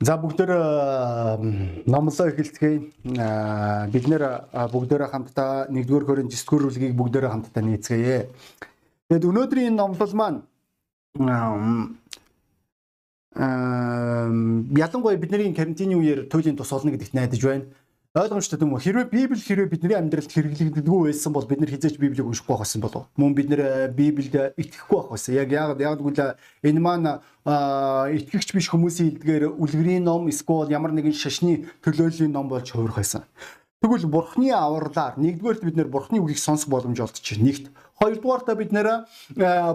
За бүгдээр номлоо эхэлцгээе. Бид нэр бүгдээрээ хамтдаа 1-р Коринт 9-р бүлгийг бүгдээрээ хамтдаа нийцгээе. Тэгэд өнөөдрийн номлол маань ялангуяа бидний карантины үеэр туйлын тус олно гэдэгт найдаж байна ойлгомжтой юм уу? Хэрвээ Библи хэрвээ бидний амьдралд хэрэглэгддэггүй байсан бол бид нар хизээч Библийг уншихгүй байх байсан болов. Мөн бид нар э, Библид итгэхгүй байх байсан. Яг яг яг гэвэл энэ маань итгэгч биш хүмүүсийн хэлдгээр үлгэрийн ном эсвэл ямар нэгэн шашны төлөөллийн ном болж хувирах байсан. Тэгвэл бурхны авралаар нэгдүгээрт бид нэр бурхны үгийг сонсох боломж олдчих. Нэгт хоёрдугаартаа бид нэр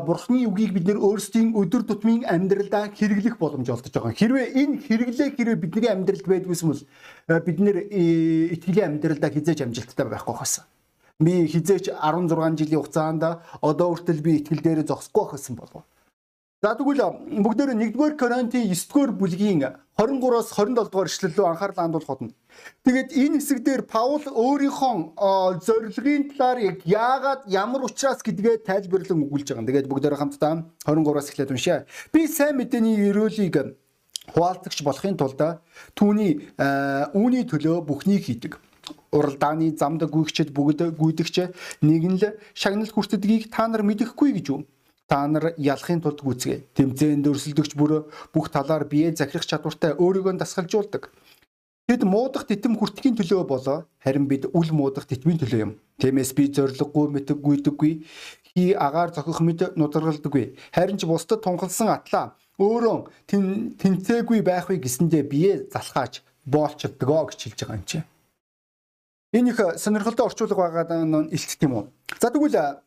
бурхны үгийг бид нэр өөрсдийн өдөр тутмын амьдралдаа хэрэглэх боломж олдож байгаа. Хэрвээ энэ хэрэглээ хэрвээ бидний амьдралд байдгүйсэн бол бид нэр итгэлийн амьдралдаа хизээч амжилттай байхгүй байсан. Би хизээч 16 жилийн хугацаанд одоо хүртэл би итгэл дээр зогсохгүй байсан болов. За тэгвэл бүгдээр 1-р Коринтын 9-р бүлгийн 23-аас 27 дугаар эшлэл рүү анхаарал хандуулах болно. Тэгээд энэ хэсэгдэр Паул өөрийнхөө зорилгын талаар яг яагаад ямар учраас гэдгээ тайлбарлан өгүүлж байгаа. Тэгээд бүгдээр хамтдаа 23-аас эхлээд уншъя. Би сайн мэдээний өрөөлийг хуваалцагч болохын тулд түүний үүний төлөө бүхнийг хийдэг уралдааны замд гүйгчэд бүгд гүйдэгч нэг нь л шагнал хүртдгийг та нар мэдэхгүй гэж юу? Та нар ялахын тулд гүйцгээ. Тэмцээнд өрсөлдөгч бүр бүх талаар бие захирах чадвартай өөрийгөө дасгалжуулдаг. Тэд муудах титэм хүртгийн төлөө болоо харин бид үл муудах титмийн төлөө юм. Тиймээс би зориггүй мэтггүйдэггүй хий агаар зохих мэд нударгалдаггүй. Харин ч бусдад тунхалсан атлаа өөрөө тэнцээгүй байх вэ гэсэндээ бие залхааж боолчдгоо гэж хэлж байгаа юм чи. Энэ их сонирхолтой орчуулга байгаа нь илт тийм үү. За тэгвэл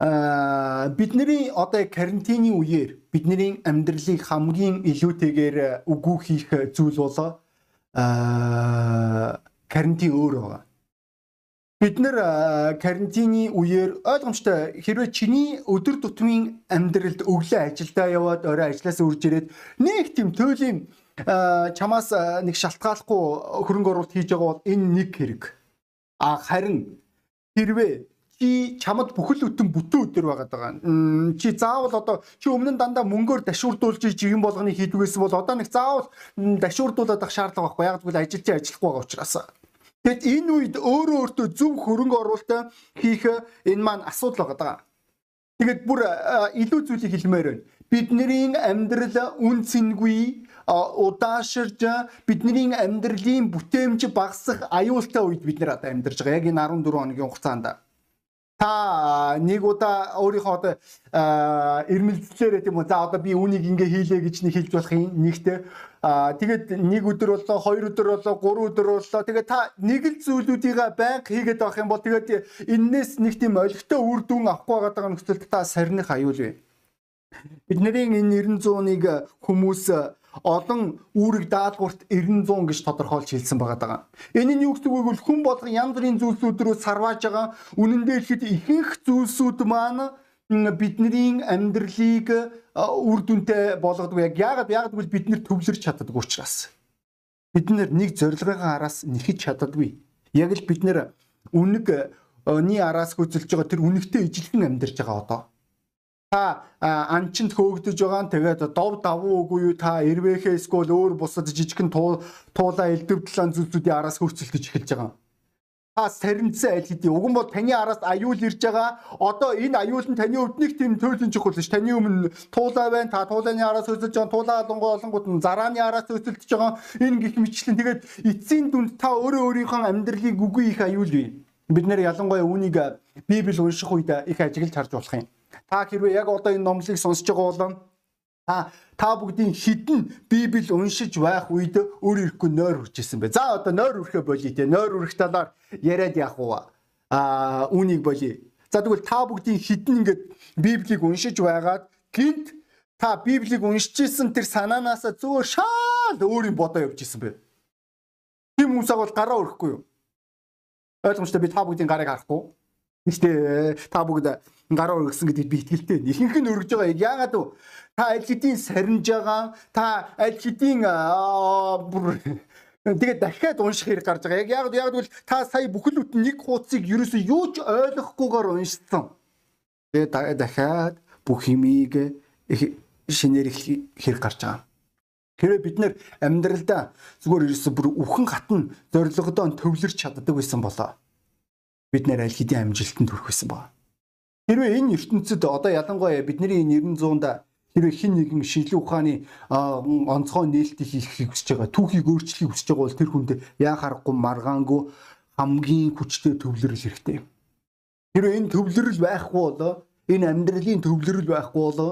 бидний одоо карантины үеэр бидний амьдралыг хамгийн илүүтэйгээр үгүй хийх зүйл бол карантин өөр байгаа. Бид нэр карантины үеэр ойлгомжтой хэрвээ чиний өдөр тутмын амьдралд өглөө ажилдаа яваад орой ажлаас үрж ирээд нэг тийм төөлийн чамаас нэг шалтгааллахгүй хөрөнгө оруулалт хийж байгаа бол энэ нэг хэрэг. А харин хэрвээ чи чамд бүхэл бүтэн бүтэн өдөр байгаад байгаа. Чи заавал одоо чи өмнө нь дандаа мөнгөөр дашуурдуулж жигэн болгоны хийдэг байсан бол одоо нэг заавал дашуурдуулаад ах шаардлага байхгүй. Яг тэгвэл ажил чи ажиллахгүй байгаа учраас. Тэгэд энэ үед өөрөө өөртөө зөв хөрөнгө оруулалт хийх энэ маань асуудал байгаа. Тэгээд бүр илүү зүйлийг хэлмээр байна. Бидний амьдрал үн цэнгүй удааширж бидний амьдралын бүтээмж багасах аюултай үед бид нэр одоо амьдарч байгаа. Яг энэ 14 хоногийн хугацаанд та нэг удаа өөрийнхөө одоо ирмэлцлээрээ тийм үү за одоо би үнийг ингээ хийлээ гэж нэг хэлж болох юм нэгтэй тэгээд нэг өдөр боллоо хоёр өдөр боллоо гурван өдөр боллоо. Тэгээд та нэг л зүйлүүдийг байнга хийгээд байх юм бол тэгээд эннээс нэг тийм олигтой үр дүн авахгүй байгаа нөхцөлд та сарних аюул вэ бидний энэ 900-ыг хүмүүс олон үүрэг даалгаварт 900 гэж тодорхойлж хэлсэн байгаа даа. Энэ нь юу гэсэн үг вэ? Хүн болгон янз бүрийн зүйлсүүд рүү сарвааж байгаа. Үнэн дээр ихэд ихэнх зүйлсүүд маань бидний амьдралыг үр дүнтэй болгодог. Яг яагаад яагаад гэвэл бид нэр төвлөрч чаддаг учраас. Бид нэг зорилгын араас нэхэж чаддаггүй. Яг л бид нэр үнэг ний араас хөзөлж байгаа тэр үнэгтэй ижилхэн амьдарч байгаа одоо та анчинд хөөгдөж байгаа нь тэгээд дов давуу үгүй юу та эрвэхээ эсвэл өөр бусад жижигхэн туулаа элдвдлэн зүйлсүүдийн араас хөрцөлдөж эхэлж байгаа. Та сарнцсан аль хэдий уг нь бол таны араас аюул ирж байгаа. Одоо энэ аюул нь таны өвднийг тийм төөлөн чухал ш. Таны өмнө туулаа байна. Та туулааны араас хөсөлж байгаа. Туулаа олонгоо олонгууд нь зарааны араас хөсөлдөж байгаа. Энэ гих мэтлэн тэгээд эцсийн дүнд та өөрөө өөрийнхөө амьдралыг үгүй их аюул бий. Бид нэр ялангуяа үүнийг Библи унших үед их ажиглаж харж болох юм. Та хэрвээ яг одоо энэ номлыг сонсож байгаа бол та та бүгдийн хідэн Библи уншиж байх үед өөр ирэхгүй нойр үржсэн бэ. За одоо нойр үрхэ болий те. Нойр үрэх талаар яриад яах вэ? Аа үүнийг болий. За тэгвэл та бүгдийн хідэн ингээд Библийг уншиж байгаад гинт та Библийг уншижсэн тэр санаанаас зөөр шал өөр юм бодоо явж исэн бэ. Тийм хүмүүсээ бол гараа өрөхгүй юу? Ойлгомжтой би та бүгдийн гарыг харахгүй. Гэхдээ та бүгд гараа өргөсөн гэдэгт би итгэлтэй. Ихэнх нь өргөж байгаа. Яагаад вэ? Та аль хэдийн сарниж байгаа. Та аль хэдийн бүр тэгээд дахиад унших хэрэг гарч байгаа. Яг яагаад яагаад гэвэл та сая бүхэл бүтэн нэг хуудсыг ерөөсөө юу ч ойлгохгүйгээр уншсан. Тэгээд дахиад бүх юмыг шинээр их хэрэг гарч байгаа. Хэрвээ бид нэр амьдралдаа зүгээр ерөөсө бүр үхэн гатн зоригдоо төвлөрч чаддаг байсан болоо бид нэр аль хэдийн амжилтанд хүрэх байсан баг. Хэрвээ энэ ертөнцид одоо ялангуяа бидний 900-да хэрвээ хин нэгэн шинжлэх ухааны онцгой нээлтийг хийхийг хүсэж байгаа, түүхийг өөрчлөхийг хүсэж байгаа бол тэр хүнд яа харахгүй маргаангүй хамгийн хүчтэй төвлөрөл хэрэгтэй. Хэрвээ энэ төвлөрөл байхгүй болоо энэ амьдралын төвлөрөл байхгүй болоо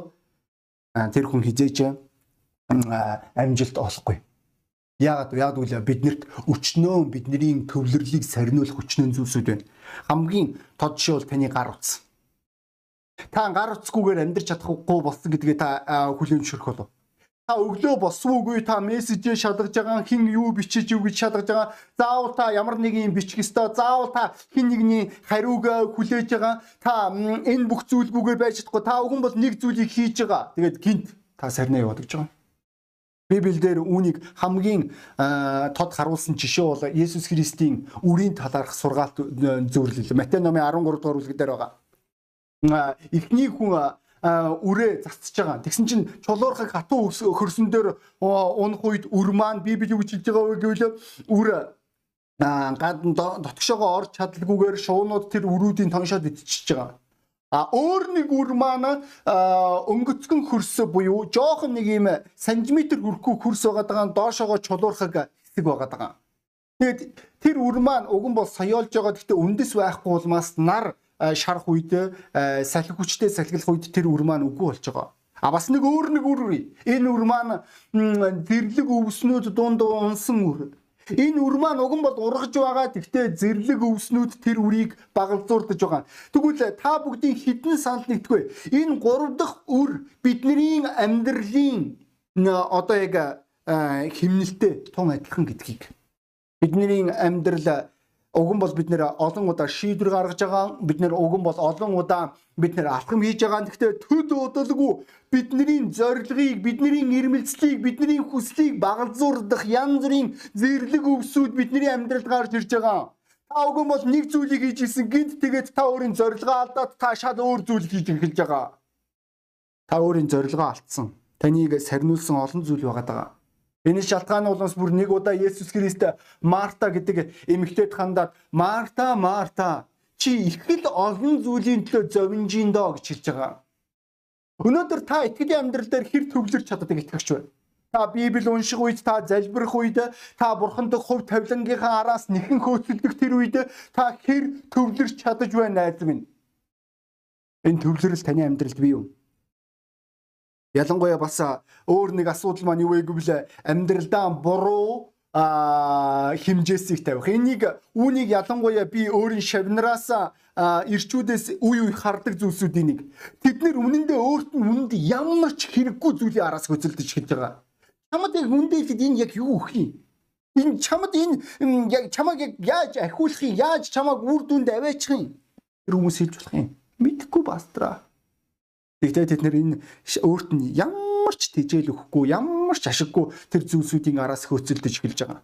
тэр хүн хизээч амжилт олохгүй. Яагаад яагаад үл биднэрт өчнөө бидний төвлөрлийг сарниулах өчнөө зүйлсүүд байна. Хамгийн тод жишээ бол таны гар утас. Та гар утасгүйгээр амьдрч чадахгүй болсон гэдгээ та хүлээн зөвшөөрөх болов. Та өглөө болсон үгүй та мессежээ шалгаж байгаа хин юу бичиж юу гэж шалгаж байгаа. Заавал та ямар нэг юм бичих ёстой. Заавал та хин нэгний хариуг хүлээж байгаа. Та энэ бүх зүйлгүйгээр байж чадахгүй. Та өгөн бол нэг зүйлийг хийж байгаа. Тэгээд гинт та сарнаа яваад гэж байгаа Библиэлд үүнийг хамгийн тод харуулсан жишээ бол Есүс Христийн үрийн талаарх сургаалт зөвлөл. Матай номын 13 дугаар бүлгээр байгаа. Эхний хүн үрээ зарцж байгаа. Тэгсэн чинь чулуурхаг хатуу хөрсөн дээр унах үед үр маань Библи юу гэж хэлж байгаа вэ гэвэл үр гадна дотгошоогоо орж чадалгүйгээр шуунууд тэр өрүүдийн тоншоод идчихэж байгаа. А өөр нэг үр маань өнгөцгөн хөрсө буюу жоохон нэг юм сантиметр хүрхгүй хөрс байгаа даа доошоогоо чулуурхаг хэсэг байгаа даа. Тэгээд тэр үр маань уг нь бол соёолж байгаа гэхдээ үндэс байхгүй улмаас нар шарах үед салхи хүчтэй салхилах үед тэр үр маань үгүй болж байгаа. А бас нэг өөр нэг үр энэ үр маань зэрлэг өвснүүд дунд унсан үр. Энэ үр маань уг нь бол ургаж байгаа. Гэхдээ зэрлэг өвснүүд тэр үрийг багалзуурдаж байгаа. Тэгвэл та бүгдийн хідэн санал нэгтгүй. Энэ гурав дахь үр бидний амьдралын одоо яг химнэлтэй тун адилхан гэдгийг бидний амьдрал уг нь бол бид нэр олон удаа шийдвэр гаргаж байгаа. Бид нэр уг нь бол олон удаа бид нэр алхам хийж байгаа. Гэхдээ төд удалгүй бидний зорилгыг, бидний ирмэлцлийг, бидний хүслийг багалзуурдах янз бүрийн зэрлэг өвсүүд бидний амьдралд гарч ирж байгаа. Та уг нь бол нэг зүйлийг хийж исэн гинт тэгээд та өөрийн зорилгоо алдаад та шал өөр зүйл хийж эхэлж байгаа. Та өөрийн зорилгоо алдсан. Таныг сарниулсан олон зүйл байгаа даа. Энэ шалтгааны улмаас бүр нэг удаа Есүс Христ Марта гэдэг эмэгтэйд хандаад Марта Марта чи их л олон зүйлийн төлөө зовинжин доо гэж хэлж байгаа. Өнөөдөр та итгэлийн амьдрал дээр хэр төвлөрч чаддаг итгэгч байна. Та Библи унших үед та залбирах үед та бурханд хувь тавилангийнхаа араас нэхэн хөөцөлдөх тэр үед та хэр төвлөрч чадаж байна найз минь. Энэ төвлөрөл таны амьдралд бий юу? Ялангуяа бас өөр нэг асуудал маань юу вэ гэвэл амьдралдаа буруу а химжээсийг тавих. Энийг үүнийг ялангуяа би өөрийн шавнараас ирчүүдээс үе үе хардаг зүйлсүүдийн нэг. Тэд нэр үнэндээ өөрт нь үнэнд ямар ч хэрэггүй зүйлийн араас хөцөлдөж эхэлж байгаа. Чамд яг үндээхэд энэ яг юу өгөх юм? Энэ чамд энэ яг чамаг яг яаж ахиулах юм? Яаж чамаг үр дүнд аваачих юм? Тэр хүмүүс хэлж болох юм. Мэдхгүй бастраа. Тэгтээ тэд нэр энэ өөрт нь ямар ч тэжээл өгөхгүй, ямар ч ашиггүй тэр зүйлсүүдийн араас хөөцөлдөж эхэлж байгаа.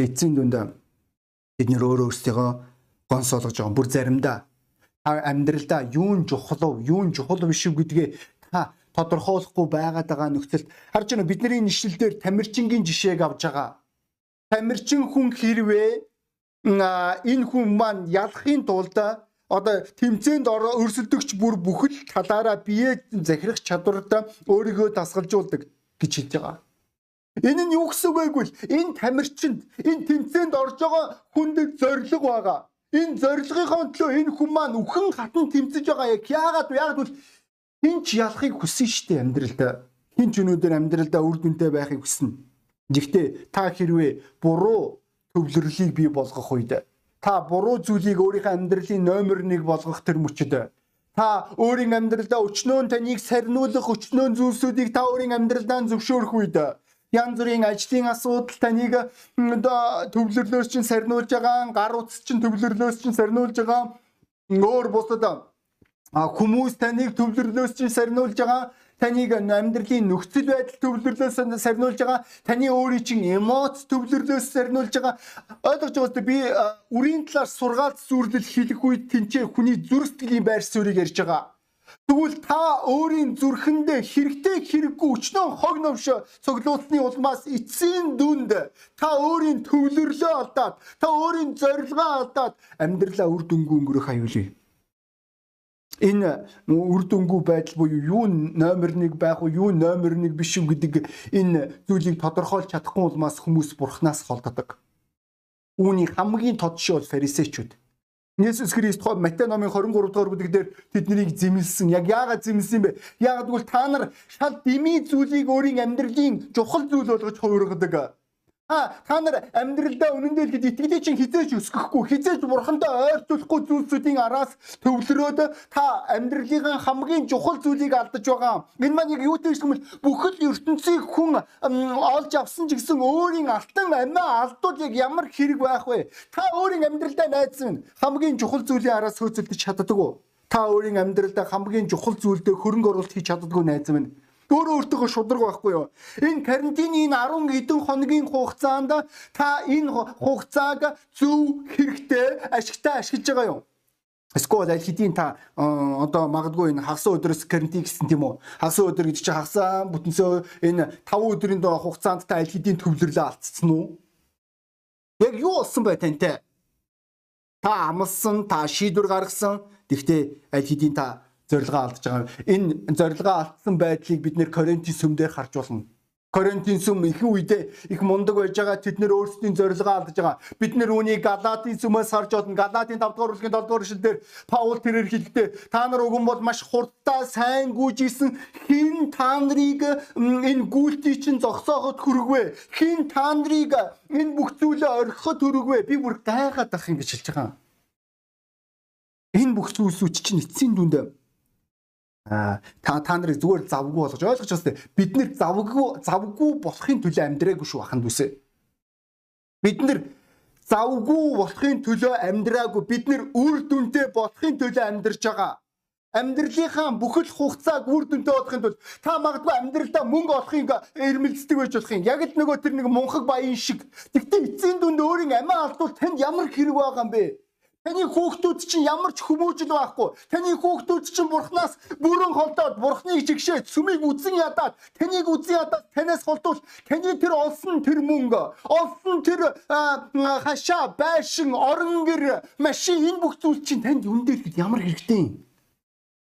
Эцсийн дүнд бид нэр өөрөө өөрсдийгөө гонсоолгож байгаа. Бүр заримдаа та амьдралдаа юун чухал, юун чухал биш үү гэдгээ та тодорхойлохгүй байгаад байгаа нөхцөлд харж байна бидний нэшлэл дээр тамирчингийн жишээг авж байгаа. Тамирчин хүн хэрвээ энэ хүн маань ялахын тулд одоо тэмцээнд өрсөлдөгч бүр бүхэл талаараа бие захирах чадварт өөрийгөө дасгалжуулдаг гэж хэлж байгаа. Энэ нь юу гэсэн үг вэ гэвэл энэ тамирчинд энэ тэмцээнд орж байгаа хүнд зориг байгаа. Энэ зорилгынхоо төлөө энэ хүн маань үхэн хатан тэмцэж байгаа яг яагаад яагаад бол хинч ялахыг хүсэн штеп амьдралдаа. Хинч өнөөдөр амьдралдаа үр дүнтэй байхыг хүснэ. Гэхдээ та хэрвээ буруу төвлөрлийг бий болгох үед та буруу зүйлийг өөрийнхөө амьдралын номер 1 болгох тэр мөчөд та өөрийн амьдралдаа өчнөө таныг сарниулах өчнөө зүйлсүүдийг та өөрийн амьдралдаа зөвшөөрөх үед янз бүрийн ажлын асуудал таныг төвлөрлөөс чинь сарниулж байгаа, гар утас чинь төвлөрлөөс чинь сарниулж байгаа. Өөр бусад хүмүүс таныг төвлөрлөөс чинь сарниулж байгаа таныг амьдралын нөхцөл байдал төвлөрлөөс сарниулж байгаа. Таны өөрийн чинь эмоц төвлөрлөөс сарниулж байгаа. Ойлгож байгаа би үрийн талаар сургаалт сүрлэл хийх үед тэнцээ хүний зүрх сэтгэлийн байр суурийг ярьж байгаа. Тэгвэл та өөрийн зүрхэндээ хэрэгтэй хэрэггүй өчнөө хог новш цоглуулсны улмаас эцсийн дүнд та өөрийн төвлөрлөө алдаад та өөрийн зорилгоо алдаад амьдралаа үр дүнгүй өнгөрөх аюулгүй. Энэ үр дүнгүй байдал буюу юу номер 1 байх уу юу номер 1 биш үү гэдэг энэ зүйлийг тодорхойлж чадахгүй улмаас хүмүүс бурхнаас холддог. Үүний хамгийн тод шил бол фарисеучуд Есүс Христ тухай Матай номын 23 дугаар бүлэг дээр тэднийг зэмлсэн. Яг яагаад зэмлсэн бэ? Яагаад гэвэл та нар шал дими зүйлийг өөрийн амьдралын чухал зүйл болгож хувиргадаг. Та нар амьдралдаа үнэндээ л итгэдэг чинь хизээж өсгөхгүй, хизээж бурхандаа ойртуулахгүй зүйлсүүдийн араас төвлөрөөд та амьдралын хамгийн чухал зүйлийг алдаж байгаа. Энэ маань яг юу гэж хэлмэл бүхэл ертөнцийг хүн олж авсан ч гэсэн өөрийн алтан амиа алдууд яг ямар хэрэг байх вэ? Та өөрийн амьдралдаа найдсан хамгийн чухал зүйлийн араас хөөцөлдөж чаддаг уу? Та өөрийн амьдралдаа хамгийн чухал зүйлдээ хөрөнгө оруулалт хийж чаддаггүй найз минь өөрөө өөртөө шудраг байхгүй юу? Энэ карантины энэ 10 хэдэн хоногийн хугацаанд та энэ хугацааг зөв хэрэгтэй ашигтай ашиглаж байгаа юу? Эсвэл аль хэдийн та одоо магадгүй энэ хагас өдрөөс карантин гэсэн тийм үү? Хагас өдөр гэж чинь хагасаа бүтэнсөө энэ 5 өдрийн доо хугацаанд та аль хэдийн төвлөрлөө алдсан уу? Яг юу болсон бай тантай? Та амлсан, та шийдвэр гаргасан. Гэхдээ аль хэдийн та зорилгоо алдж байгаа. Энэ зорилгоо алдсан байдлыг бид нэр Коринтын сүмдэр харж болно. Коринтын сүм их үедээ их мундаг байж байгаа тэд нэр өөрсдийн зорилгоо алдж байгаа. Бид нэр үүнийг Галатийн сүмээс харж байна. Галатийн 5 дугаар бүлгийн 7 дугаар эшлэлдэр Паул тэрээр хэлэхдээ та нар уган бол маш хурдтай сайн гүйжсэн хин та нарыг энэ гүйлтий чинь зогсооход хүргвэ. Хин та нарыг энэ бүх зүйлээ орхиход хүргвэ. Би бүр гайхаад ах юм гэж хэлж байгаа. Энэ бүх зүйлсүүд чинь эцсийн дүндээ та та нарыг зүгээр завгүй болгож ойлгож байна. Бид нэр завгүй завгүй болохын төлөө амьдраагүй шүү аханд үсэ. Бид нэр завгүй болохын төлөө амьдраагүй. Бид нэр үр дүнтэй болохын төлөө амьдарч байгаа. Амьдралынхаа бүхэл хугацааг үр дүнтэй болохын тулд та магадгүй амьдралдаа мөнгө олохын эрмэлздэг байж болох юм. Яг л нөгөө тэр нэг мунхаг баян шиг. Тэгтээ эцсийн дүнд өөрийн амиа алдвал танд ямар хэрэг байгаа юм бэ? Таны хүүхдүүд чинь ямар ч хүмүүжил байхгүй. Таны хүүхдүүд чинь бурхнаас бүрэн холдоод бурхныг жигшээд сүмийг үзэн ядаад таныг үзэн ядаад танаас холдвол таны тэр олсон тэр мөнгө, олсон тэр хашаа, байшин, орон гэр, машин энэ бүх зүйл чинь танд үндэл хэд ямар хэрэгтэй юм?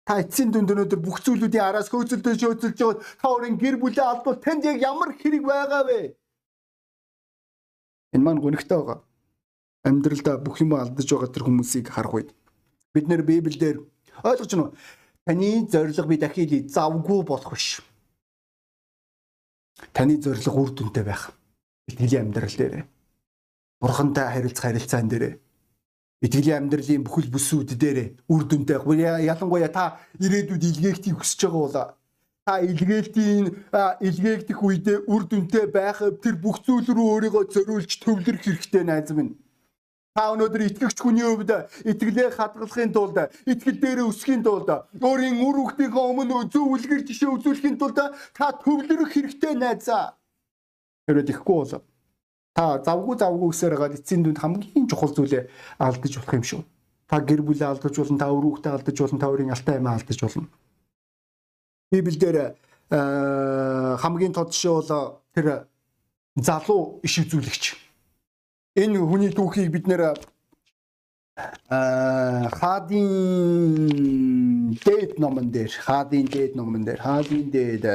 Та эцсийн дүнд өнөөдөр бүх зүйлүүдийн араас хөөцөлдөж хөөцөлж яваад та өөрийн гэр бүлээ алдвал танд яг ямар хэрэг байгаа вэ? Энэ маань гонхтой байгаа амьдралдаа бүх юм алдаж байгаа тэр хүмүүсийг харах үед бид нэр Библиэлд ойлгож байна уу? Таны зориг би дахиад завгүй болох биш. Таны зориг үр дүнтэй байх. Итгэлийн амьдрал дээр. Бурхантай харилцах харилцаан дээр. Итгэлийн амьдралын бүхэл бүсүүд дээр үр дүнтэй байх. Ялангуяа та ирээдүйд илгээхтийг хүсэж байгаа бол та илгээлтийн илгээгдэх үедээ үр дүнтэй байх тэр бүх зүйл рүү өөрийгөө зориулж төвлөрөх хэрэгтэй найз минь. Та өнөөдөр итгэгч хүний хувьд итгэлээ хадгалахын тулд итгэл дээр өсөхийн тулд өөрийн үр хүүхдийнхээ өмнө зөв үлгэр жишээ үзүүлэхийн тулд та төвлөрөх хэрэгтэй найзаа. Хэрвээ тэгэхгүй бол та завгүй завгүй гэсээр байгаа эцсийн дүнд хамгийн чухал зүйлээ алдаж болох юм шүү. Та гэр бүлээ алдаж болно, та үр хүүхдээ алдаж болно, та өөрийн алтай амиа алдаж болно. Библиэлд хамгийн тод жишээ бол тэр залуу иш үзүүлэгч энэ хүний түүхийг бид нэр хаадын дээд номон дээр хаадын дээд номон дээр хаадын дээд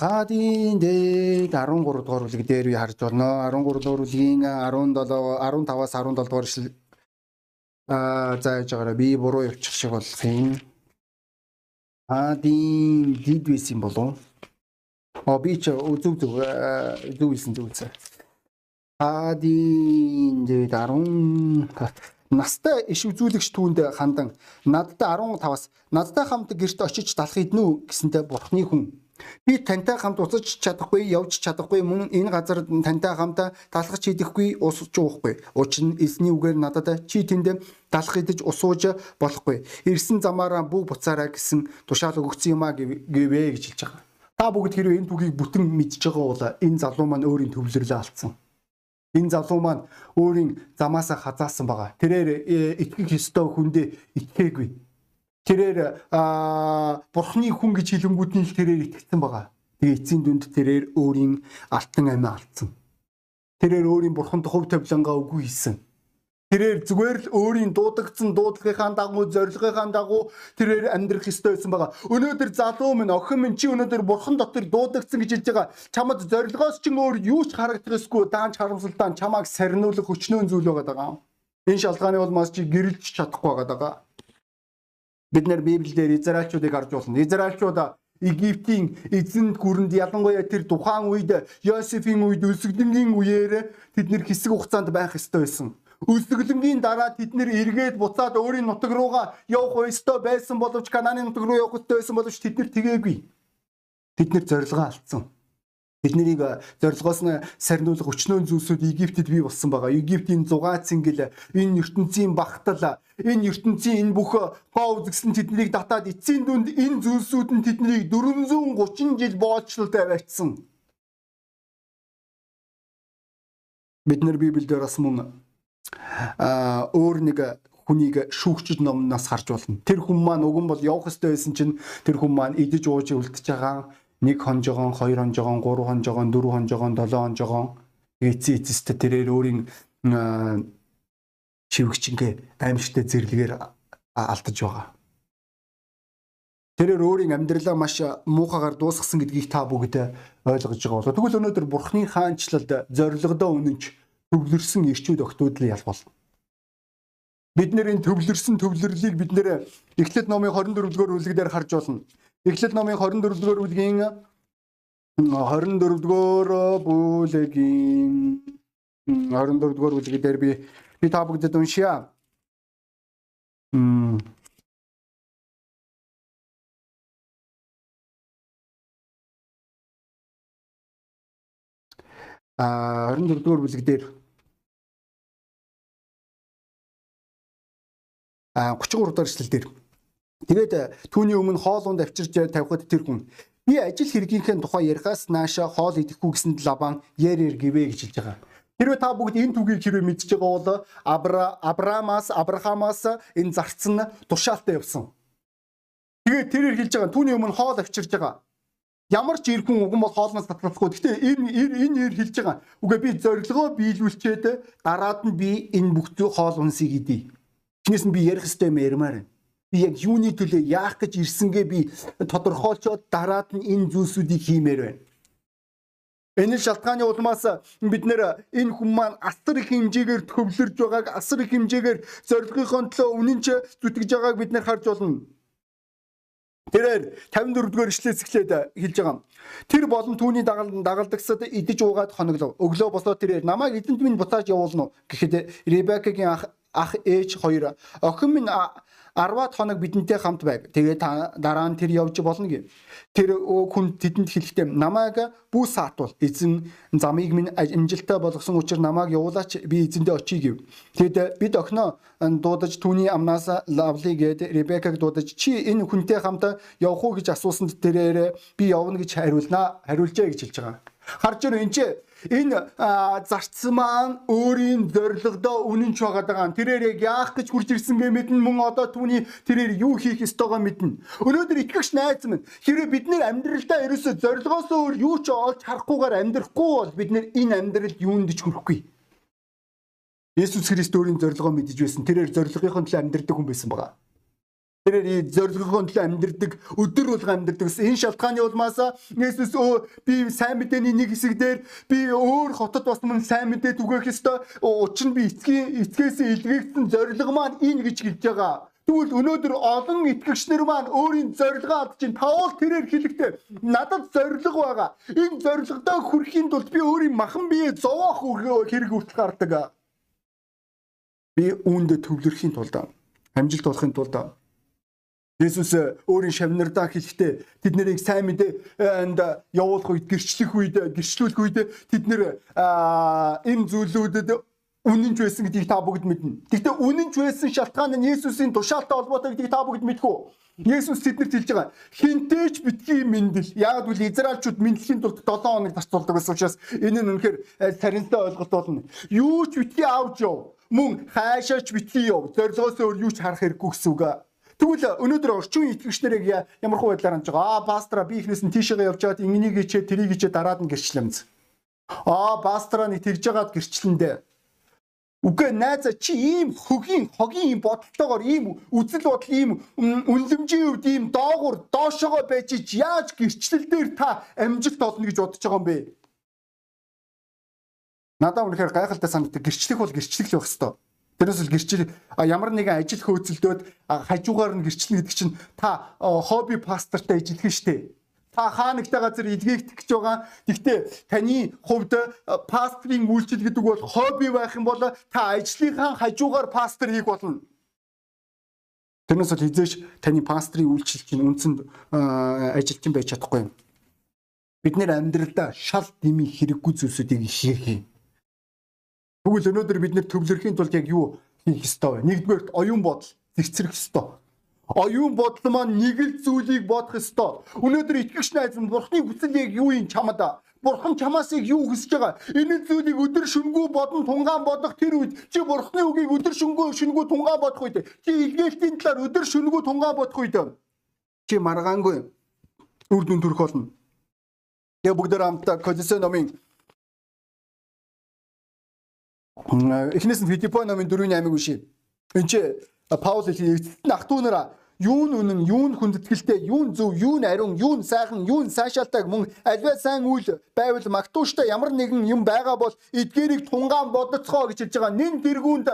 хаадын дээд 13 дугаар бүлэг дээр би харж байна. 13 дугаар бүлгийн 17 15-аас 17 дугаар эшлэл аа зааж байгаараа би буруу явчих шиг болох юм. Хаадын дид байсан болов. Оо би ч зөв зөв зөв хэлсэн зөв үзээ. Хаадын дээд 10 настай иш үзүүлэгч түүнд хандан надтай 15-аас надтай хамт гэрт очиж далах иднэ үү гэсэнтэй бурхны хүн. Би тантай хамт уцаж чадахгүй явж чадахгүй мөн энэ газар тантай хамт далах чийдэхгүй усч уухгүй. Учир нь эсний үгээр надад чи тэнд далах идэж усууж болохгүй. Ирсэн замаараа бүх буцаараа гэсэн тушаал өгсөн юм а гэвэ гэж хэлж байгаа. Та бүгд хэрвээ энэ түүхийг бүтэн мэдж байгаа бол энэ залуу маань өөрийн төвлөрлөө алдсан Энэ залуу маань өөрийн замаасаа хазаасан байгаа. Тэрээр э, итгэх ёстой хүндээ итгээгүй. тэрээр бурхны хүн гэж хэлэнгүүдний л тэрээр итгэсэн байгаа. Тэгээ эцсийн дүнд тэрээр өөрийн алтан амиа алдсан. Тэрээр өөрийн бурханд хөв тавилангаа үгүй хийсэн. Тэрээр зүгээр л өөрийн дуудагдсан дуудлагынхаа дагуу зорилгынхаа дагуу тэрээр амьдрах ёстой байсан байгаа. Өнөөдөр залуу минь охин минь чи өнөөдөр бурхан дотор дуудагдсан гэж хэлж байгаа. Чамд зорилгоос ч өөр юу ч харагдах ёсгүй даанч харамсалтай чамааг сарниулах хүчнөө зүйл байгаа. Энэ шалтгааны маш чи гэрэлж чадахгүй байгаа. Бид нэр Библиэлд Израильчуудыг харж болно. Израильчууд Египтийн эзэнт гүрэнд ялангуяа тэр тухайн үед Йосефийн үед өсгөлнгийн үеэр тэд нэр хэсэг хугацаанд байх ёстой байсан. Өсгөлнгийн дараа тэд нэр эргээд буцаад өөрийн нутаг руугаа явах ёстой байсан боловч Кананы нутаг руу явах ёстой байсан боловч тэд нэр тгэгээгүй. Тэд нэр зорилгоо алдсан. Тэднийг зорилгоос нь сарниулах өчнөө зүйлсүүд Египтэд бий болсон байгаа. Египтийн зугаа цэнгэл, энэ ертөнцийн багтал, энэ ертөнцийн энэ бүх гоо үзэгсэн тэднийг татаад эцсийн дүнд энэ зүйлсүүд нь тэднийг 430 жил боолчлолтой байцсан. Бид нар Библиэлд бас мөн өөр нэг хүнийг шүүгчд номноос харж болно. Тэр хүн маань уг нь бол явах ёстой байсан чинь тэр хүн маань идэж ууж үлдчихэж байгаа нэг хонжогоон, хоёр хонжогоон, гурван хонжогоон, дөрвөн хонжогоон, долоон хонжогоон эцсийн эцэстэ тэрээр өөрийн чивгчингээ аимшигтай зэрлэгээр алдаж байгаа. Тэрээр өөрийн амьдралаа маш муухагаар дуусгасан гэдгийг та бүгд ойлгож байгаа болоо. Тэгвэл өнөөдөр Бурхны хаанчлалд зоригдоо үнэнч төвлөрсөн ирчүүд л ялбал. Бид нэр энэ төвлөрсөн төвлөрлийг бид нэр Эхлэл номын 24 дугаар бүлэг дээр харж болно. Эхлэл номын 24 дугаар бүлгийн 24 дугаар бүлгийн 24 дугаар бүлэг дээр би би та бүгдэд уншия. Мм а 24 дугаар бүлэг дээр 33 дугаар эшлэл дээр Тэгээд э, түүний өмнө хоолунд авчирч тавихад тэр хүн би ажил хэргийнхээ тухай ярихаас нааша хоол идэхгүй гэсэнд лабан ярэр гэвэ гэж хэлж байгаа. Хэрвээ та бүгд энэ түүхийг хэрвээ мэдж байгаа бол Абра Абрамаас Абрахамаас энэ зарцсан тушаалтай явсан. Тэгээд тэрээр хэлж байгаа түүний өмнө хоол авчирч байгаа. Ямар ч ир хүн уган бол хоолноос татлахгүй. Гэхдээ энэ энэ ир хэлж байгаа. Үгүй би зорилгоо биелүүлчихэд дараад нь би энэ бүх хоол унсыг идэ. Чинээс нь би ярих ёстой юм ярмаар байна би яг юуны төлөө яах гэж ирсэнгээ би тодорхойлцоод дараад нь энэ зүйлсүүдийг хиймээр байна. Энэ шалтгааны улмаас бид нэр энэ хүн маань асар их хэмжээгээр төвлөрж байгааг асар их хэмжээгээр зорилгынхон төлөө үнэнч зүтгэж байгааг бид нэр харж болно. Тэрээр 54 дугаар ишлээс эхлээд хэлж байгаа. Тэр болон түүний дагалдагсад идэж уугаад хоноглов. Өглөө босоод тэрээр намайг эзэнт минь буцааж явуулна уу гэхэд Ребекагийн ах ах ээж хоёр охин минь 10-аад хоног бидэнтэй хамт байг. Тэгээ дараа нь тэр явж болно гэв. Тэр хүн тэдэнд хэлэхдээ намайг бүү саатвал эзэн замыг минь амжилттай болгосон учраас намайг явуулаач би эзэндээ очие гэв. Тэгэд бид охиноо дуудаж түүний амнаас лавли гээд Ребекаг дуудаж чи энэ хүнтэй хамт явах уу гэж асуусанд тэрээр би явна гэж хариулнаа хариулжээ гэж хэлж байгаа. Харж байна энэ энэ зарцсан маань өөрийн зорилгодоо үнэнч байгаа даа. Тэрээр яг яах гэж хурж ирсэнгээ мэднэ мөн одоо түүний тэрээр юу хийх ёстойгоо мэднэ. Өнөөдөр итгэгч найз минь хэрэв бид нэр амьдралдаа ерөөсөө зорилгоос өөр юу ч олж харахгүйгээр амьдрахгүй бол бид нэр энэ амьдралд юунд ч хүрэхгүй. Есүс Христ өөрийн зорилгоо мэдэж байсан. Тэрээр зорилгынхон төлөө амьдрдаг хүн байсан байгаа. Тэрээр зорилгын төлөө амьдэрдэг, өдөр болго амьдэрдэг. Энэ шалтгааны улмаас Есүс би сайн мэдээний нэг хэсэгдэр би өөр хотод бас мөн сайн мэдээ түгээх ёстой. Учир нь би эцгийн эцгээс илгээгдсэн зорилго маань энэ гэж хэлж байгаа. Тэгвэл өнөөдөр олон итгэгчнэр маань өөрийн зорилгоо алдчихин Паул тэрээр хэлэхдээ надад зорилго байгаа. Энэ зорилгодоо хүрэхийн тулд би өөрийн махан бие зовоох хэрэг хүртэл гардаг. Би үүнд төвлөрөхийн тулд амжилт олохын тулд Есүс э, өөрийн шавнардаа хэлэхдээ тэд нэрийг сайн мэдээнд явуулах үед гэрчлэх үед гэрчлүүлэх үед тэд нэр энэ зүйлүүдэд үнэнч байсан гэдгийг та бүгд мэднэ. Гэхдээ үнэнч байсан шалтгаан нь Есүсийн тушаалтай холбоотой гэдгийг та бүгд мэдэх үү? Есүс тэднэрт хэлж байгаа. Хинтээч битгий мэндэл. Яг үл Израильчууд мэдлэхийн тулд 7 хоног зарцуулдаг гэсэн учраас энэ нь үнэхээр э, саринтай ойлголт болно. Юу ч битгий авч яв. Мөн хайшаач битгий яв. Зорилгоос өөр юу ч харах хэрэггүй гэсэн үг Тэгвэл өнөөдөр орчин үеийн итгэгч нарыг ямар хуу байдлаар хандж байгаа? Аа пастора би ихнээс нь тийшээгээ явж байгаад ингэнийг хийчээ тэрийг хийчээ дараад нь гэрчлэмз. Аа пастора нэг тэгж байгаад гэрчлэндээ. Үгүй найзаа чи ийм хөгийн хогийн бодолтойгоор ийм үзэл бодол ийм үнлэмжийн хувьд ийм доогуур доошоогоо байж яаж гэрчлэл дээр та амжилт олно гэж бодож байгаа юм бэ? Надаа үнэхээр гайхалтай санагддаг. Гэрчлэх бол гэрчлэх л байх хэвээр. Тэрнээс л гэрчил ямар нэгэн ажил хөөцөлдөөд хажуугаар нь гэрчлэн гэдэг чинь та хобби пастортай ижилхэн штэ. Та хаа нэгтэй газар илгээгдэх гэж байгаа. Гэхдээ таны хувьд пастрийн үйлчил гэдэг бол хобби байх юм бол та ажлынхаа хажуугаар пастор хийх болно. Тэрнээс л хизээш таны пастрийн үйлчил чинь үндсэнд ажилчин байж чадахгүй юм. Бид нэр амьдралдаа шал дими хэрэггүй зүйлсүүдийг хийх юм. Тэгвэл өнөөдөр бид нэр төвлөрхийн тулд яг юу хийх ёстой вэ? Нэгдүгээр оюун бодол зэгцрэх ёстой. Оюун бодол маань нэг л зүйлийг бодох ёстой. Өнөөдөр итгэгч найз нь Бурхны хүсэл яг юу юм чамд? Бурхан чамаас яг юу хүсэж байгаа? Энэ зүйлийг өдөр шөнөгүй бодон тунгаан бодох тэр үед чи Бурхны үгийг өдөр шөнөгүй шөнөгүй тунгаан бодох үед чи илгээлтийн талаар өдөр шөнөгүй тунгаан бодох үед чи маргаангүй үр дүн төрөх болно. Тэгээ бүгдээр хамтдаа Колосе номын эхнээс нь Филиппо номын 4:8-ыг уншия. Энд чи Паул эцэст нь ах トゥ нараа юу нь үнэн, юу нь хүндэтгэлтэй, юу нь зөв, юу нь ариун, юу нь сайхан, юу нь сайшаалтайг мөн альва сайн үйл байвал магтууштай ямар нэгэн юм байгаа бол эдгээрийг тунгаан бодоцгоо гэж хэлж байгаа. Нин тэргүүнд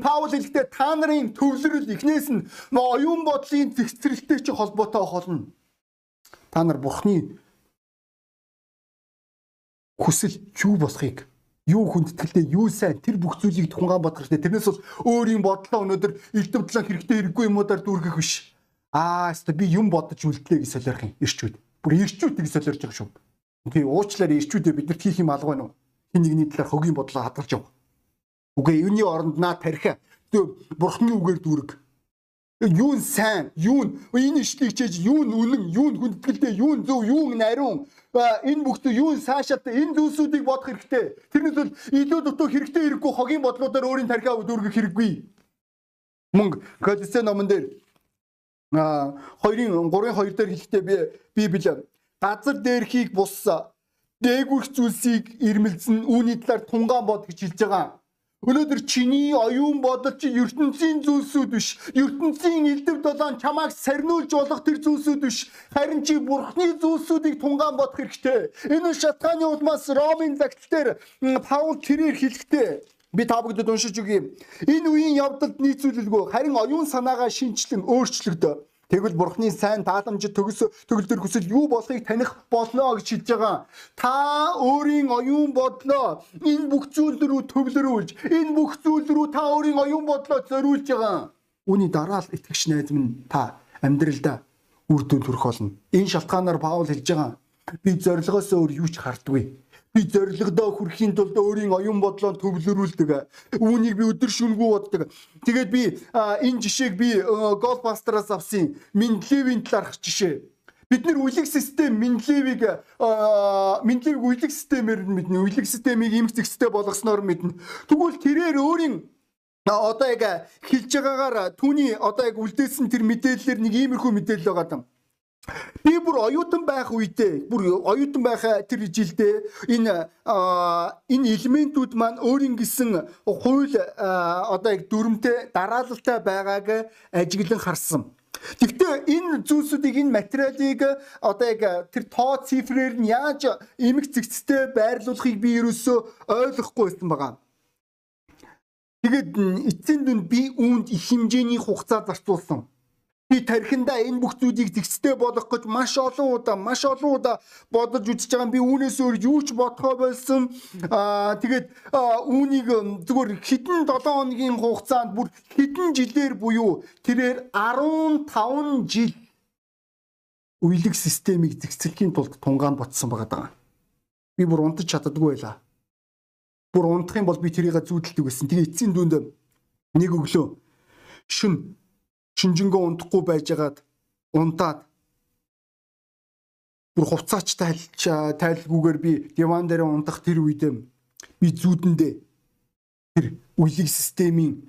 Паул хэлэхдээ та нарын төвлөрөл эхнээс нь оюун бодлын зэгцрэлтэй чи холбоотой холно. Та нар бурхны хүсэл юу болохыг юу хүндэтгэлтэй юу сайн тэр бүх зүйлийг тунгаан бодох хэрэгтэй. Тэрнээс бол өөрийн бодлоо өнөөдөр талаа хэрэгтэй хэрэггүй юмудаар дүүргэх биш. Аа, өстө би юм бодож үлдлээ гэж солиорох юм. Ирчүүд. Бүр ирчүүд гэж солиорж байгаа шүү. Тэгээ уучлаарай ирчүүдээ бид нар хийх юм алга байна уу? Хин нэгний талаар хогийн бодлоо хадгалж яв. Үгүй юуны оронд наа тарих. Тэгээ бурхны үгээр дүүрэг юу нь сайн, юу нь энэ ишлийг чиж юу нь үнэн, юу нь хүндэтгэлтэй, юу нь зөв, юу нь нариун. Энэ бүхт юу нь цаашаатай энэ зүйлсүүдийг бодох хэрэгтэй. Тэрнээс бол илүү дутуу хэрэгтэй хэрэггүй хогийн бодлуудаар өөрийн тархиа дүүргэх хэрэггүй. Мөнгө Колосе номон дээр а 2-ын 3-ын 2 дээр хэлэхдээ би Библи газар дээрхийг бус дээгүрх зүйлсийг ирмэлзэн үүний талаар тунгаан бод гэж хэлж байгаа. Өнөөдөр чиний оюун бодол чи ертөнцийн зүйлсүүд биш. ертөнцийн элдв долоон чамайг сарниулж болох тэр зүйлсүүд биш. Харин чи бурхны зүйлсүүдийг тунгаан бодох хэрэгтэй. Энэ шатгааны улмаас Ромын загтал дээр Паул тэрээр хэлэхдээ би та бүдэд уншиж өгье. Энэ үеийн явдалд нийцүүлэлгүй харин оюун санаагаа шинчлэн өөрчлөгдөө Тэгвэл бурхны сайн тааламжид төгс төгөлдөр хүсэл юу болохыг таних болно гэж хэлж байгаа. Та өөрийн оюун бодлоо энэ бүх зүйл рүү төвлөрүүлж, энэ бүх зүйл рүү та өөрийн оюун бодлоо зориулж байгаа. Үүний дараа л итгэгч найз минь та амьдралдаа үр дүн төрөх болно. Энэ шалтгаанаар Паул хэлж байгаа. Би зорилгоос өөр юу ч харддаггүй би зоригдоо хүрэхийн тулд өөрийн оюун бодлоо төвлөрүүлдэг. Үүнийг би өдөр шүнгүү боддог. Тэгээд би энэ жишээг би Голбастераас авсан Мендлевийн талаарх жишээ. Бид нэр үлэг систем Мендлевийг Мендлевийг үлэг системээр нь мэднэ. Үлэг системийг эмх зэгцтэй болгосноор мэднэ. Тэгвэл тэрээр өөрийн одоо яг хэлж байгаагаар түүний одоо яг үлдээсэн тэр мэдээллээр нэг иймэрхүү мэдээлэл байгаа юм. Би бүр оюутан байх үедээ бүр оюутан байх тэр жилдээ энэ энэ элементүүд маань өөрийн гисэн хууль одоо яг дүрмтэй дараалалтай байгааг ажиглан харсан. Гэхдээ энэ зүйлсүүдийг энэ материалыг одоо яг тэр тоо цифрээр нь яаж эмх зэгцтэй байрлуулахыг би ерөөсөө ойлгохгүй байсан байгаа. Тэгээд эцсийн дүнд би үүнд их хэмжээний хугацаа зарцуулсан би тархиндаа энэ бүх зүйлийг зэгцтэй болгох гэж маш олон удаа маш олон удаа бодож үзэж байгаа би үүнээс өөр юу ч бодхоо болсон аа тэгээд үүнийг зүгээр хэдэн 7 хоногийн хугацаанд бүр хэдэн жилээр буюу тэрээр 15 жил үеийг системийг зэгцлэхийн тулд тунгаан ботсон байгаа даа. Би бүр унтаж чаддаггүй байлаа. Бүр унтах юм бол би тэрийг зүүдэлдэг байсан. Тэгээ эцсийн дүнд нэг өглөө шүн шинжэнгөө унтахгүй байжгаад унтаад бүр хувцаач тайлч тайлгүйгээр би диван дээр унтах тэр үед би зүүдэндээ тэр үлэг системийн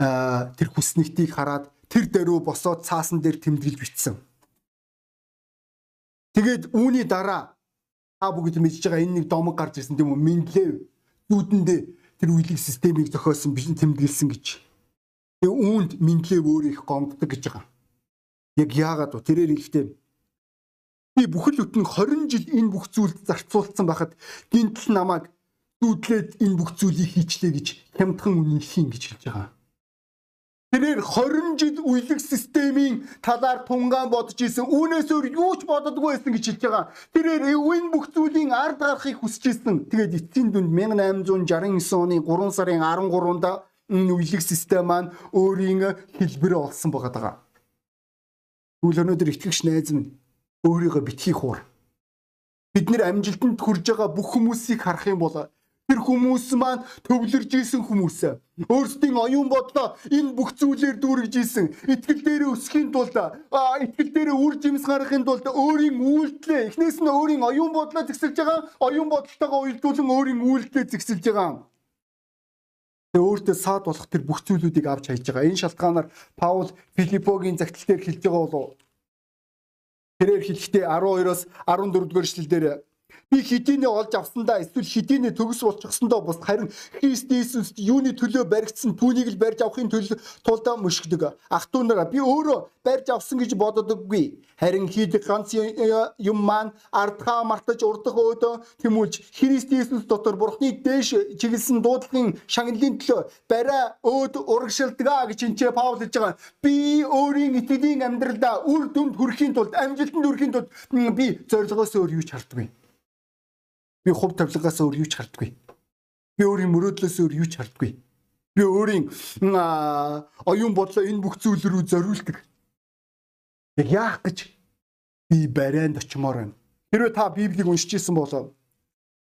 тэр хүснэгтийг хараад тэр даруй босоод цаасан дээр тэмдэглэж бичсэн. Тэгээд үүний дараа та бүгд мэдж байгаа энэ нэг домог гарч ирсэн тийм үү? Мендлев зүудэндээ тэр үеийг системийг зохиосон биш тэмдэглэсэн гэж. Үүнд Мендлев өөр их гомддог гэж байгаа. Яг яагаад вэ? Тэрээр ихтэй би бүхэл бүтэн 20 жил энэ бүх зүйлд зарцуулсан байхад гинтл намайг зүудлээд энэ бүх зүйлийг хийчлээ гэж хямдхан үнэлэх юм гэж хэлж байгаа. Тэрээр 20 жил үеиг системийн талаар тунгаан бодож исэн. Үүнээс өөр юу ч боддоггүй байсан гэж хэлж байгаа. Тэрээр энэ бүх зүйлийн ард гарахыг хүсэж исэн. Тэгээд эцсийн дүнд 1869 оны 3 сарын 13-нд энэ үеиг систем маань өөрийн хэлбэрээ олсон байгаа. Тэгвэл өнөөдөр итгэгч найз минь өөрийгөө битгий хуур. Бид нэр амжилтанд хүрж байгаа бүх хүмүүсийг харах юм бол Тэр хүмүүс маань төвлөрж исэн хүмүүс. Өөрсдийн оюун бодлоо энэ бүх зүйлээр дүүргэж исэн. Итгэл дээр өсөхийн тулд итгэл дээр үр жимс гаргахын тулд өөрийн үйлдэлээ эхнээс нь өөрийн оюун бодлоо зэгсэлж байгаа, оюун бодолтойгоо уялдуулан өөрийн үйлдэлээ зэгсэлж байгаа. Тэгээ өөртөө саад болох тэр бүх зүйлүүдийг авч хайж байгаа. Энэ шалтгаанаар Паул Филиппогийн загтал дээр хэлж байгаа болов. Тэрээр хэлэхдээ 12-оос 14 дугаар эшлэлдэр Би хэдийнэ олж авсандаа эсвэл хэдийнэ төгс болчихсондоо бус харин Христ Иесуст юуны төлөө баригдсан түүнийг л барьж авахын төлөө тулдаа мөшгдөг. Ах トゥ нараа би өөрөө барьж авсан гэж боддоггүй. Харин хийдэг ганц юм маань ардхаа мартаж урдах өөдөө тэмүүлж Христ Иесус дотор Бурхны дээш чиглэсэн дуудлагын шагналын төлөө барай өөд урагшилдаг гэж энэ Паул хэлж байгаа. Би өөрийн итгэлийн амьдралдаа үр дүнд хүрэхийн тулд амжилтанд хүрэхийн тулд би зорилгоос өөр юу ч харддаггүй. Би хувь тавилгаас өөр юу ч харддаггүй. Би өөрийн мөрөөдлөөс өөр юу ч харддаггүй. Би өөрийн оюун бодлоо энэ бүх зүйл рүү зориулдаг. Яг яах гэж би барайнд очимоор байна. Хэрвээ та Библийг уншиж исэн бол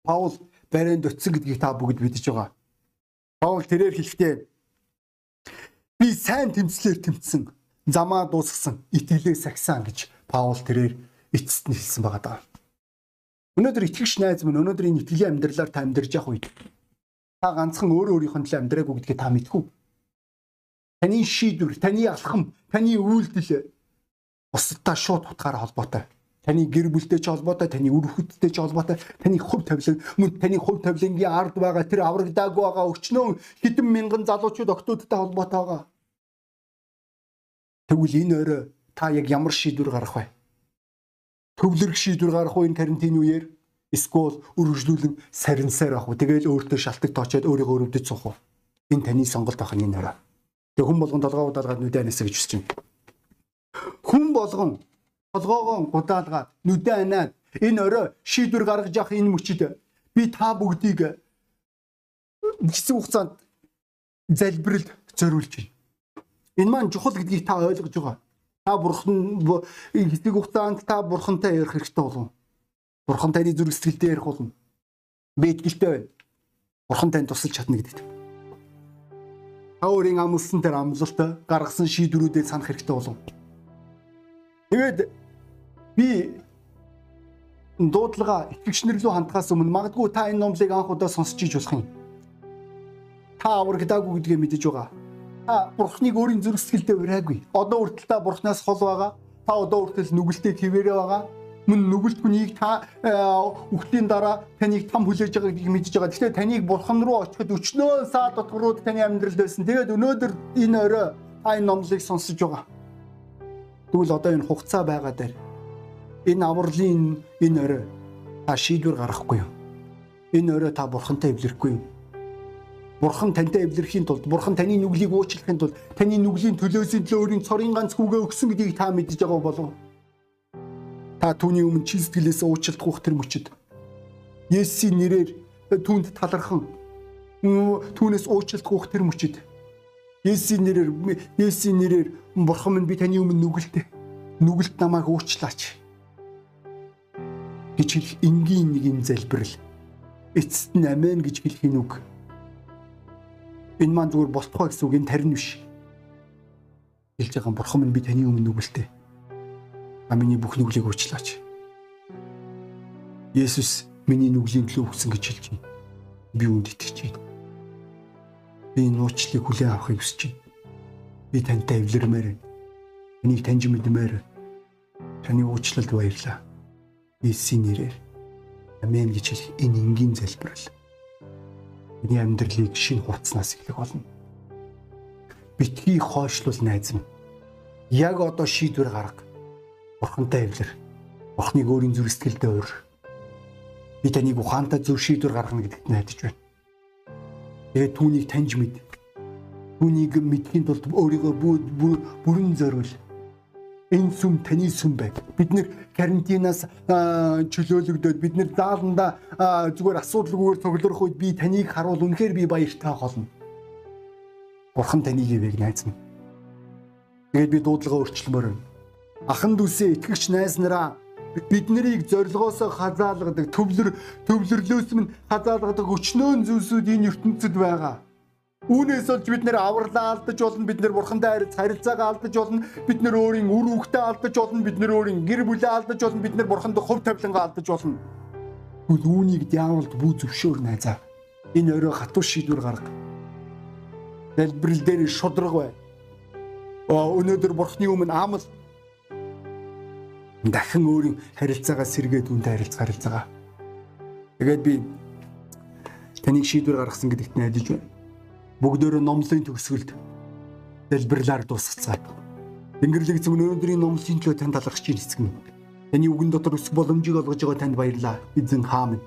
Паул барайнд очисон гэдгийг та бүгд мэдж байгаа. Паул тэрээр хэлэхдээ би сайн тэмцлэр тэмцсэн, замаа дуусгасан, итгэлээ сахисан гэж Паул тэрээр эцэст нь хэлсэн байгаа даа. Өнөөдөр итгэгч найз минь өнөөдөр энэ итгэлийн амьдралаар та амьдарч явах үед та ганцхан өөр өөрийнхөө төлөө амьдраагүй гэдгийг та мэдхүү. Таны шийдвэр, таны алхам, таны үйлдэл бусдтай шууд утгаараа холбоотой. Таны гэр бүлтэй ч холбоотой, таны үр хүүхдтэй ч холбоотой, таны хувь тавилан, мөн таны хувь тавилангийн ард байгаа тэр аврагдаагүй байгаа өчнөө хэдэн мянган залуучууд октоодтай холбоотой байгаа. Тэгвэл энэ өрөө та яг ямар шийдвэр гаргах вэ? Төвлөрөх шийдвэр гаргах уу энэ карантин үеэр эсвэл үргэлжлүүлэн сарнсаар авах уу тэгэл өөртөө шалтгаан тоочоод өөрийгөө өрөвдөж суух уу энэ таны сонголт байх нь энэ орой. Тэг хүн болгон толгоо удаалгаад нүдэ анасаа гэж хүсэж байна хүн болгон толгоогоо удаалгаад нүдэ анаад энэ орой шийдвэр гаргаж явах энэ мөчид би та бүгдийг хэсэг хугацаанд залбиралд зориулж байна. Энэ маань чухал гэдгийг та ойлгож байгаа та бурхан хэсэг хугацаанд та бурхантай ярих хэрэгтэй болов. Бурхан таны зүрх сэтгэлдээ ярих болно. Би итгэлтэй байна. Бурхан танд тусалж чадна гэдэгт. Та өөрийн амлсан тэр амлалтаа гаргасан шийдвэрүүдээ санах хэрэгтэй болов. Тэгээд би дуудлага итгэгчнэр лөө хандхаас өмнө магадгүй та энэ номлыг анх удаа сонсч иж болох юм. Та аврагдаагүй гэдгээ мэдэж байгаа та бурхныг өөрийн зүрх сэтгэлдээ ураагүй. Одоо хүртэл та бурхнаас хол байгаа. Та одоо хүртэл нүгэлтэд хിവэрэ байгаа. Мөн нүгэлт хүнийг та үхлийн дараа таныг там хүлээж байгаа гэдгийг мэдж байгаа. Тэгэхээр таныг бурхан руу очиход өчнөө саа дотгорууд таны амьдрал байсан. Тэгээд өнөөдөр энэ орой та энэ номлыг сонсож байгаа. Тэгвэл одоо энэ хугацаа байгаа дээр энэ авралын энэ орой та шийдвэр гаргахгүй юу? Энэ орой та бурхантай эвлэрэхгүй юу? Бурхан тантай эвлэрхийн тулд Бурхан таны нүглийг уучлахын тулд таны нүглийн төлөөсөө төлөө өөрийн цорын ганц хүүгээ өгсөн гэдгийг та мэдж байгаа болов. Та түүний өмнө чи сэтгэлээс ухт тэр мөчөд. Есүсийн нэрээр түүнд талархан түүнээс ухт тэр мөчөд. Есүсийн нэрээр Есүсийн нэрээр Бурхан минь би таны өмнө нүгэлтэй. Нүгэлт намайг уучлаач. гэж хэлэх энгийн нэг юм залбирал. Эцэст нь амен гэж хэлхийн үг Энэ маань зүгээр болтгоо гэсэн үг энэ тарин биш. Хэлж байгаа бурхан минь би таны өмнө нүгэлтэй. А миний бүх нүглийг уучлаач. Есүс миний нүглийн төлөө өгсөн гэж хэлж байна. Би үүнд итгэж байна. Би энэ уучлалыг хүлээн авахыг хүсэж байна. Би тантай эвлэрмээр байна. Энийг таньж мэдмээр таны уучлалд баярлаа. Иесийн нэрээр. Амен гэж хэлэх энэ энгийн залбирал. Миний амьдралыг шинэ хувцснаас эхлэх болно. Битгий хойшлуул найз минь. Яг одоо шийдвэр гарга. Бурхантай эвлэр. Бурхныг өөрийн зүрх сэтгэлдээ өөр. Би таныг ухаантай зөв шийдвэр гаргана гэдэгт найдаж байна. Тэгээд түүнийг таньж мэд. Түүнийг мэдхийн тулд өөрийгөө бүрэн зориул энэ сүм таны сүм байг. Бид нэр карантинаас чөлөөлөгдөөд бид нэр зааланда зүгээр асуудалгүйгээр цугларах үед би таныг харуул үнэхээр би баяртай холно. Бурхан таныг ивэг найз минь. Тэгээд би дуудлага өөрчлөмөр байна. Ахан дүүсээ итгэгч найз нараа бид нарыг зорилгоосоо хазаалгадаг төвлөр төвлөрлөөс минь хазаалгадаг өчнөөн зүйлсүүд энэ ертөнцид байгаа. Үүнээс олж бид нэр авралаа алдаж болно, бид нэр бурхантай харьц харилцаагаа алдаж болно, бид нэр өөрийн үр хөвгтөө алдаж болно, бид нэр өөрийн гэр бүлээ алдаж болно, бид нэр бурханд хөв тавилангаа алдаж болно. Тэгвэл үүнийг диаволд бүү зөвшөөр найзаа. Энэ өрөө хатуу шийдвэр гарга. Дэлбэрэл дээр шудраг бай. Өнөөдөр бурхны өмнө амал дахин өөрийн харилцаагаа сэргээд үнтэй харилцаа харилцаагаа. Тэгээд би таныг шийдвэр гаргасан гэдэгт найдаж байна бүгдөө номлын төгсгөлд дэлбэрлэр дуусгацгаая. Тэнгэрлэг эзэм өнөөдрийн номлын төлөө танд талархаж ийн эцэг минь. Таны үгэн дотор өсөх боломжийг олгож байгаа танд баярлалаа. Эзэн хаан минь.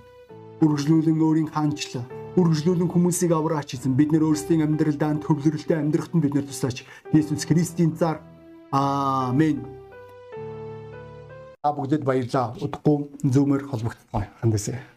Үргэлжлүүлэн өөрийн хаанчлаа. Үргэлжлүүлэн хүмүүсийг авраач эзэн. Бид нэр өөрсдийн амьдралдаа төвлөрөлтөй амьдрахад бид нэр тусаач. Есүс Христийн цаар. Аамен. А бүгдэд баярлалаа. Удахгүй зөөмөр холбогдсон. Хандасаа.